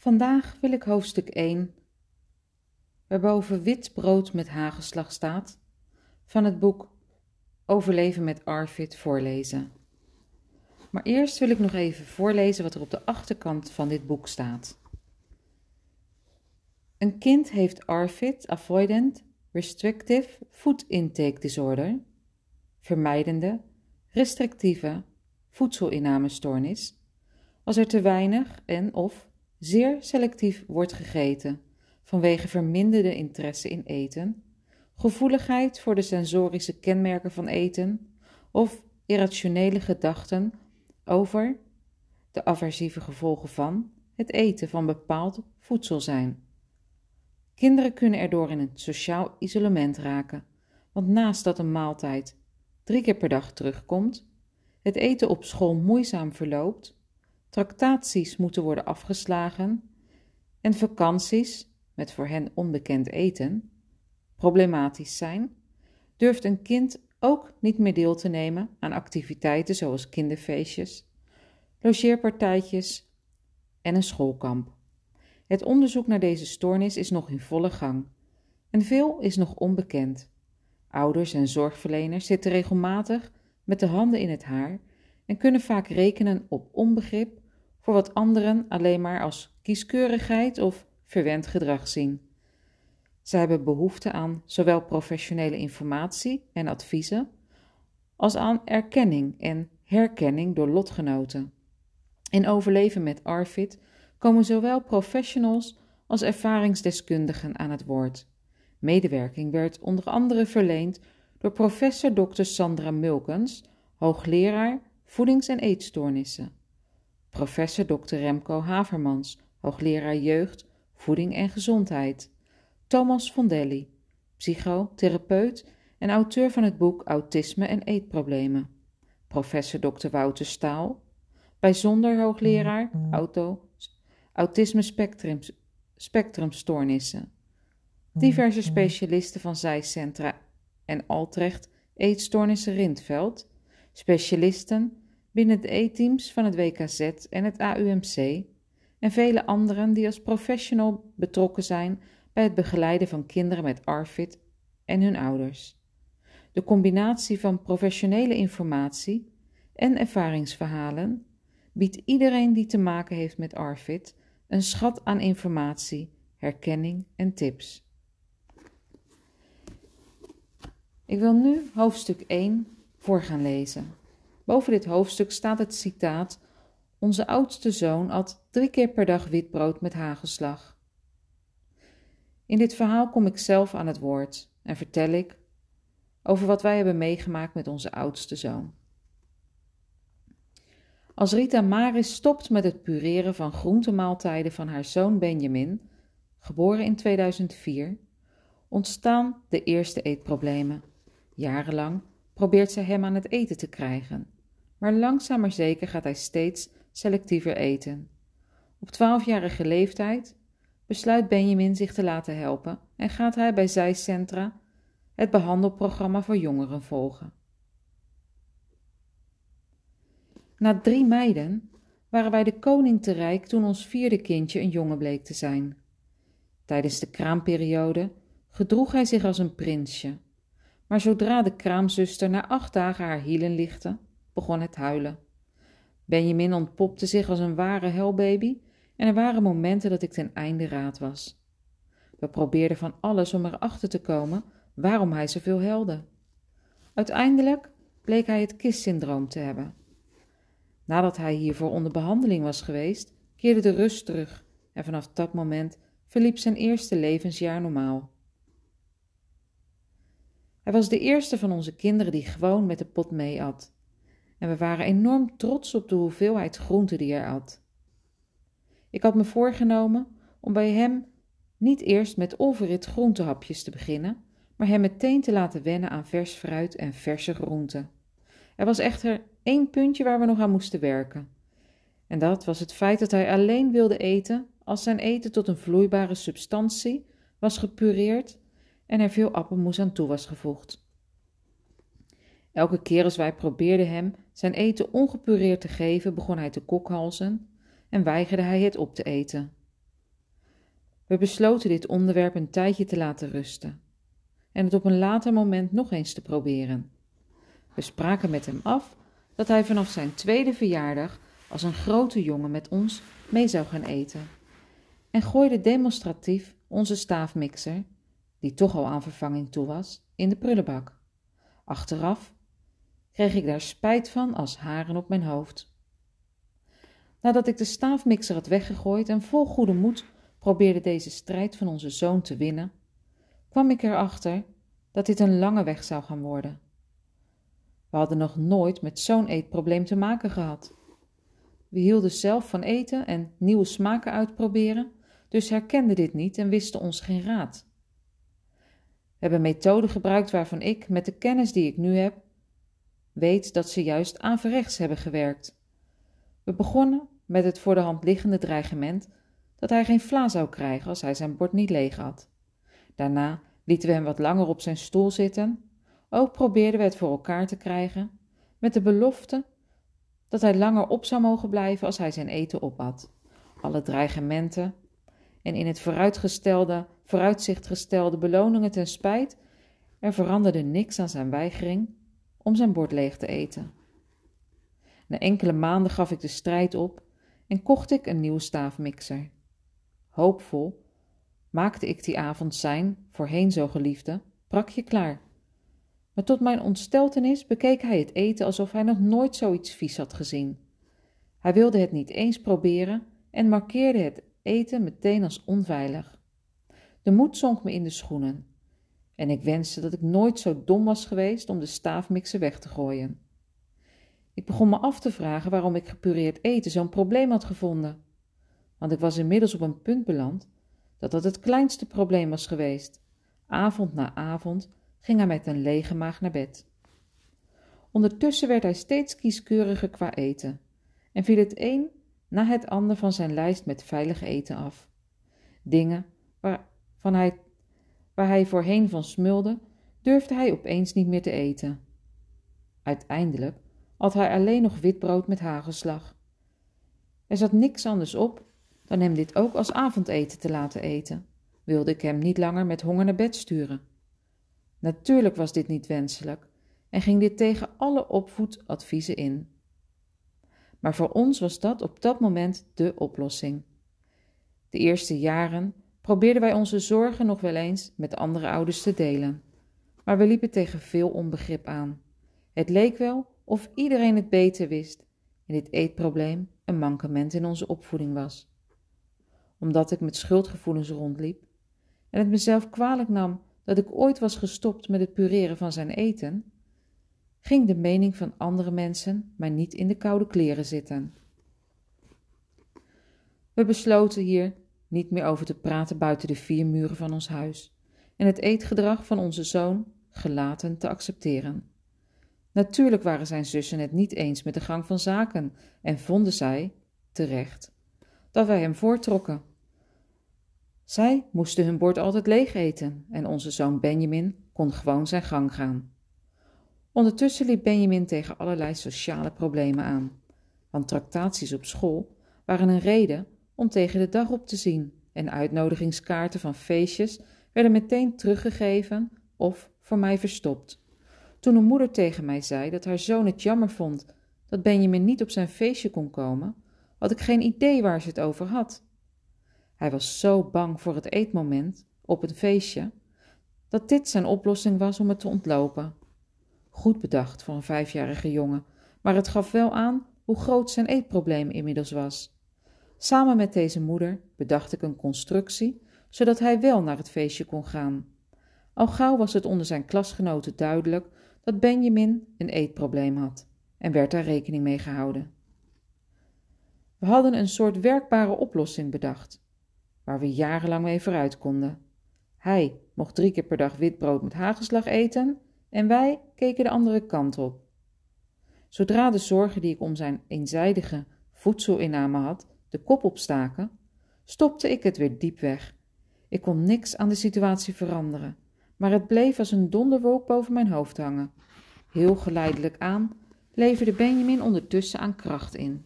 Vandaag wil ik hoofdstuk 1, waarboven wit brood met hagelslag staat, van het boek Overleven met Arvid voorlezen. Maar eerst wil ik nog even voorlezen wat er op de achterkant van dit boek staat. Een kind heeft ARFID, Avoidant Restrictive Food Intake Disorder, vermijdende, restrictieve voedselinname-stoornis, als er te weinig en of zeer selectief wordt gegeten vanwege verminderde interesse in eten, gevoeligheid voor de sensorische kenmerken van eten of irrationele gedachten over de aversieve gevolgen van het eten van bepaald voedsel zijn. Kinderen kunnen erdoor in een sociaal isolement raken, want naast dat een maaltijd drie keer per dag terugkomt, het eten op school moeizaam verloopt, tractaties moeten worden afgeslagen en vakanties, met voor hen onbekend eten, problematisch zijn, durft een kind ook niet meer deel te nemen aan activiteiten zoals kinderfeestjes, logeerpartijtjes en een schoolkamp. Het onderzoek naar deze stoornis is nog in volle gang en veel is nog onbekend. Ouders en zorgverleners zitten regelmatig met de handen in het haar en kunnen vaak rekenen op onbegrip voor wat anderen alleen maar als kieskeurigheid of verwend gedrag zien. Zij hebben behoefte aan zowel professionele informatie en adviezen als aan erkenning en herkenning door lotgenoten. In overleven met ARFID komen zowel professionals als ervaringsdeskundigen aan het woord. Medewerking werd onder andere verleend door professor Dr. Sandra Mulkens, hoogleraar voedings- en eetstoornissen. Professor Dr. Remco Havermans, hoogleraar jeugd, voeding en gezondheid. Thomas Fondelli, psychotherapeut en auteur van het boek Autisme en eetproblemen. Professor Dr. Wouter Staal, bijzonder hoogleraar auto, autisme spectrum, spectrumstoornissen. Diverse specialisten van zijcentra en Altrecht eetstoornissen Rindveld, specialisten binnen de E-teams van het WKZ en het AUMC en vele anderen die als professional betrokken zijn bij het begeleiden van kinderen met ARFID en hun ouders. De combinatie van professionele informatie en ervaringsverhalen biedt iedereen die te maken heeft met ARFID een schat aan informatie, herkenning en tips. Ik wil nu hoofdstuk 1 voor gaan lezen. Boven dit hoofdstuk staat het citaat: Onze oudste zoon at drie keer per dag witbrood met hagelslag. In dit verhaal kom ik zelf aan het woord en vertel ik over wat wij hebben meegemaakt met onze oudste zoon. Als Rita Maris stopt met het pureren van groentemaaltijden van haar zoon Benjamin, geboren in 2004, ontstaan de eerste eetproblemen. Jarenlang probeert zij hem aan het eten te krijgen, maar langzaam maar zeker gaat hij steeds selectiever eten. Op twaalfjarige leeftijd besluit Benjamin zich te laten helpen en gaat hij bij zijcentra het behandelprogramma voor jongeren volgen. Na drie meiden waren wij de koning te rijk toen ons vierde kindje een jongen bleek te zijn. Tijdens de kraamperiode gedroeg hij zich als een prinsje, maar zodra de kraamzuster na acht dagen haar hielen lichtte, begon het huilen. Benjamin ontpopte zich als een ware helbaby en er waren momenten dat ik ten einde raad was. We probeerden van alles om erachter te komen waarom hij zoveel helde. Uiteindelijk bleek hij het kistsyndroom te hebben. Nadat hij hiervoor onder behandeling was geweest, keerde de rust terug en vanaf dat moment verliep zijn eerste levensjaar normaal. Hij was de eerste van onze kinderen die gewoon met de pot mee at. En we waren enorm trots op de hoeveelheid groente die hij at. Ik had me voorgenomen om bij hem niet eerst met overrit groentehapjes te beginnen, maar hem meteen te laten wennen aan vers fruit en verse groenten. Er was echter één puntje waar we nog aan moesten werken. En dat was het feit dat hij alleen wilde eten als zijn eten tot een vloeibare substantie was gepureerd en er veel appelmoes aan toe was gevoegd. Elke keer als wij probeerden hem zijn eten ongepureerd te geven, begon hij te kokhalzen en weigerde hij het op te eten. We besloten dit onderwerp een tijdje te laten rusten en het op een later moment nog eens te proberen. We spraken met hem af dat hij vanaf zijn tweede verjaardag als een grote jongen met ons mee zou gaan eten en gooide demonstratief onze staafmixer, die toch al aan vervanging toe was, in de prullenbak. Achteraf kreeg ik daar spijt van als haren op mijn hoofd. Nadat ik de staafmixer had weggegooid en vol goede moed probeerde deze strijd van onze zoon te winnen, kwam ik erachter dat dit een lange weg zou gaan worden. We hadden nog nooit met zo'n eetprobleem te maken gehad. We hielden zelf van eten en nieuwe smaken uitproberen, dus herkenden dit niet en wisten ons geen raad. We hebben methoden gebruikt waarvan ik, met de kennis die ik nu heb, weet dat ze juist averechts hebben gewerkt. We begonnen met het voor de hand liggende dreigement dat hij geen vla zou krijgen als hij zijn bord niet leeg had. Daarna lieten we hem wat langer op zijn stoel zitten. Ook probeerden we het voor elkaar te krijgen, met de belofte dat hij langer op zou mogen blijven als hij zijn eten opat. Alle dreigementen en in het vooruitgestelde, vooruitzicht gestelde beloningen ten spijt, er veranderde niks aan zijn weigering om zijn bord leeg te eten. Na enkele maanden gaf ik de strijd op en kocht ik een nieuwe staafmixer. Hoopvol maakte ik die avond zijn, voorheen zo geliefde, prakje klaar. Maar tot mijn ontsteltenis bekeek hij het eten alsof hij nog nooit zoiets vies had gezien. Hij wilde het niet eens proberen en markeerde het eten meteen als onveilig. De moed zonk me in de schoenen en ik wenste dat ik nooit zo dom was geweest om de staafmixer weg te gooien. Ik begon me af te vragen waarom ik gepureerd eten zo'n probleem had gevonden. Want ik was inmiddels op een punt beland dat dat het kleinste probleem was geweest. Avond na avond ging hij met een lege maag naar bed. Ondertussen werd hij steeds kieskeuriger qua eten en viel het een na het ander van zijn lijst met veilig eten af. Dingen waarvan hij, waar hij voorheen van smulde, durfde hij opeens niet meer te eten. Uiteindelijk had hij alleen nog witbrood met hagelslag. Er zat niks anders op dan hem dit ook als avondeten te laten eten, wilde ik hem niet langer met honger naar bed sturen. Natuurlijk was dit niet wenselijk en ging dit tegen alle opvoedadviezen in. Maar voor ons was dat op dat moment de oplossing. De eerste jaren probeerden wij onze zorgen nog wel eens met andere ouders te delen, maar we liepen tegen veel onbegrip aan. Het leek wel of iedereen het beter wist en dit eetprobleem een mankement in onze opvoeding was. Omdat ik met schuldgevoelens rondliep en het mezelf kwalijk nam dat ik ooit was gestopt met het pureren van zijn eten, ging de mening van andere mensen maar niet in de koude kleren zitten. We besloten hier niet meer over te praten buiten de vier muren van ons huis en het eetgedrag van onze zoon gelaten te accepteren. Natuurlijk waren zijn zussen het niet eens met de gang van zaken en vonden zij, terecht, dat wij hem voortrokken. Zij moesten hun bord altijd leeg eten en onze zoon Benjamin kon gewoon zijn gang gaan. Ondertussen liep Benjamin tegen allerlei sociale problemen aan, want tractaties op school waren een reden om tegen de dag op te zien en uitnodigingskaarten van feestjes werden meteen teruggegeven of voor mij verstopt. Toen een moeder tegen mij zei dat haar zoon het jammer vond dat Benjamin niet op zijn feestje kon komen, had ik geen idee waar ze het over had. Hij was zo bang voor het eetmoment op het feestje dat dit zijn oplossing was om het te ontlopen. Goed bedacht voor een vijfjarige jongen, maar het gaf wel aan hoe groot zijn eetprobleem inmiddels was. Samen met deze moeder bedacht ik een constructie, zodat hij wel naar het feestje kon gaan. Al gauw was het onder zijn klasgenoten duidelijk dat Benjamin een eetprobleem had en werd daar rekening mee gehouden. We hadden een soort werkbare oplossing bedacht, waar we jarenlang mee vooruit konden. Hij mocht drie keer per dag wit brood met hagelslag eten en wij keken de andere kant op. Zodra de zorgen die ik om zijn eenzijdige voedselinname had de kop opstaken, stopte ik het weer diep weg. Ik kon niks aan de situatie veranderen, maar het bleef als een donderwolk boven mijn hoofd hangen. Heel geleidelijk aan leverde Benjamin ondertussen aan kracht in.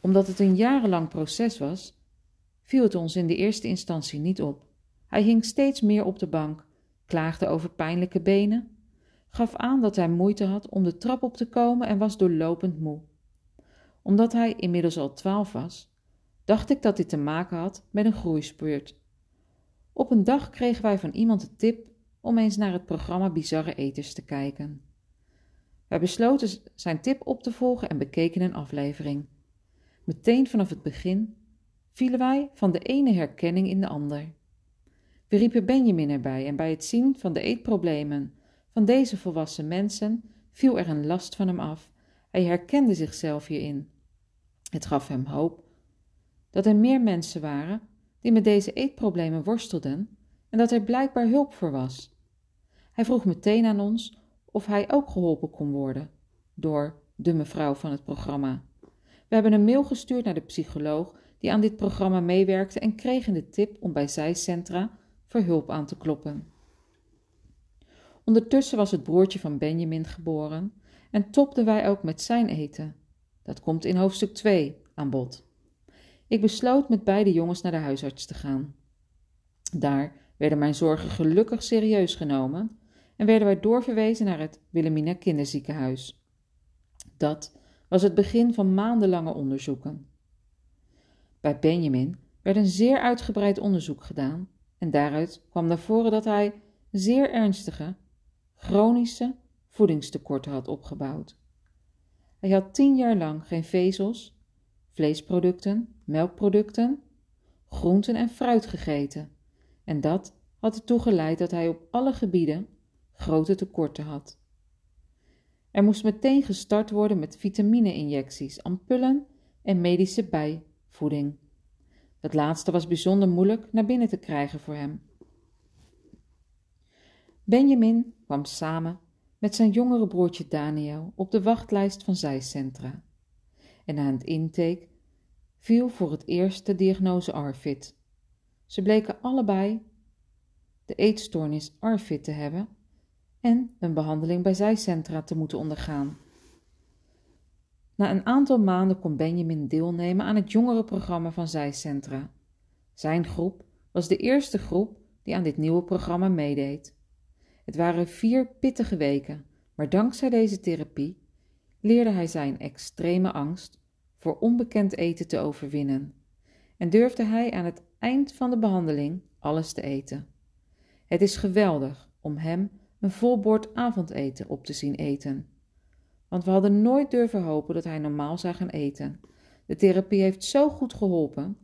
Omdat het een jarenlang proces was, viel het ons in de eerste instantie niet op. Hij hing steeds meer op de bank, klaagde over pijnlijke benen, gaf aan dat hij moeite had om de trap op te komen en was doorlopend moe. Omdat hij inmiddels al twaalf was, dacht ik dat dit te maken had met een groeispeurt. Op een dag kregen wij van iemand de tip om eens naar het programma Bizarre Eters te kijken. Wij besloten zijn tip op te volgen en bekeken een aflevering. Meteen vanaf het begin vielen wij van de ene herkenning in de ander. We riepen Benjamin erbij en bij het zien van de eetproblemen van deze volwassen mensen viel er een last van hem af. Hij herkende zichzelf hierin. Het gaf hem hoop dat er meer mensen waren die met deze eetproblemen worstelden en dat er blijkbaar hulp voor was. Hij vroeg meteen aan ons of hij ook geholpen kon worden door de mevrouw van het programma. We hebben een mail gestuurd naar de psycholoog die aan dit programma meewerkte en kregen de tip om bij zijcentra voor hulp aan te kloppen. Ondertussen was het broertje van Benjamin geboren en topten wij ook met zijn eten. Dat komt in hoofdstuk 2 aan bod. Ik besloot met beide jongens naar de huisarts te gaan. Daar werden mijn zorgen gelukkig serieus genomen en werden wij doorverwezen naar het Wilhelmina Kinderziekenhuis. Dat was het begin van maandenlange onderzoeken. Bij Benjamin werd een zeer uitgebreid onderzoek gedaan en daaruit kwam naar voren dat hij zeer ernstige, chronische voedingstekorten had opgebouwd. Hij had tien jaar lang geen vezels, vleesproducten, melkproducten, groenten en fruit gegeten en dat had ertoe geleid dat hij op alle gebieden grote tekorten had. Er moest meteen gestart worden met vitamine-injecties, ampullen en medische bijvoeding. Dat laatste was bijzonder moeilijk naar binnen te krijgen voor hem. Benjamin kwam samen met zijn jongere broertje Daniel op de wachtlijst van zijcentra. En na het intake viel voor het eerst de diagnose ARFID. Ze bleken allebei de eetstoornis ARFID te hebben en een behandeling bij zijcentra te moeten ondergaan. Na een aantal maanden kon Benjamin deelnemen aan het jongerenprogramma van zijcentra. Zijn groep was de eerste groep die aan dit nieuwe programma meedeed. Het waren vier pittige weken, maar dankzij deze therapie leerde hij zijn extreme angst voor onbekend eten te overwinnen en durfde hij aan het eind van de behandeling alles te eten. Het is geweldig om hem een vol bord avondeten op te zien eten. Want we hadden nooit durven hopen dat hij normaal zou gaan eten. De therapie heeft zo goed geholpen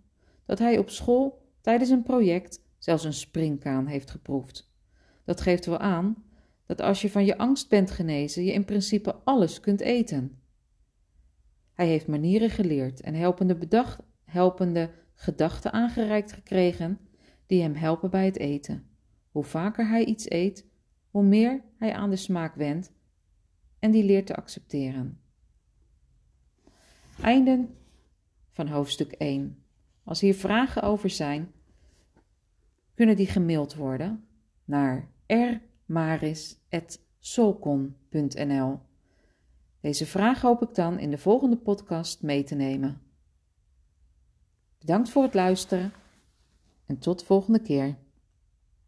dat hij op school tijdens een project zelfs een springkaan heeft geproefd. Dat geeft wel aan dat als je van je angst bent genezen, je in principe alles kunt eten. Hij heeft manieren geleerd en helpende, bedacht, helpende gedachten aangereikt gekregen die hem helpen bij het eten. Hoe vaker hij iets eet, hoe meer hij aan de smaak wendt en die leert te accepteren. Einde van hoofdstuk 1. Als hier vragen over zijn, kunnen die gemaild worden naar rmaris.solcon.nl. Deze vraag hoop ik dan in de volgende podcast mee te nemen. Bedankt voor het luisteren en tot de volgende keer.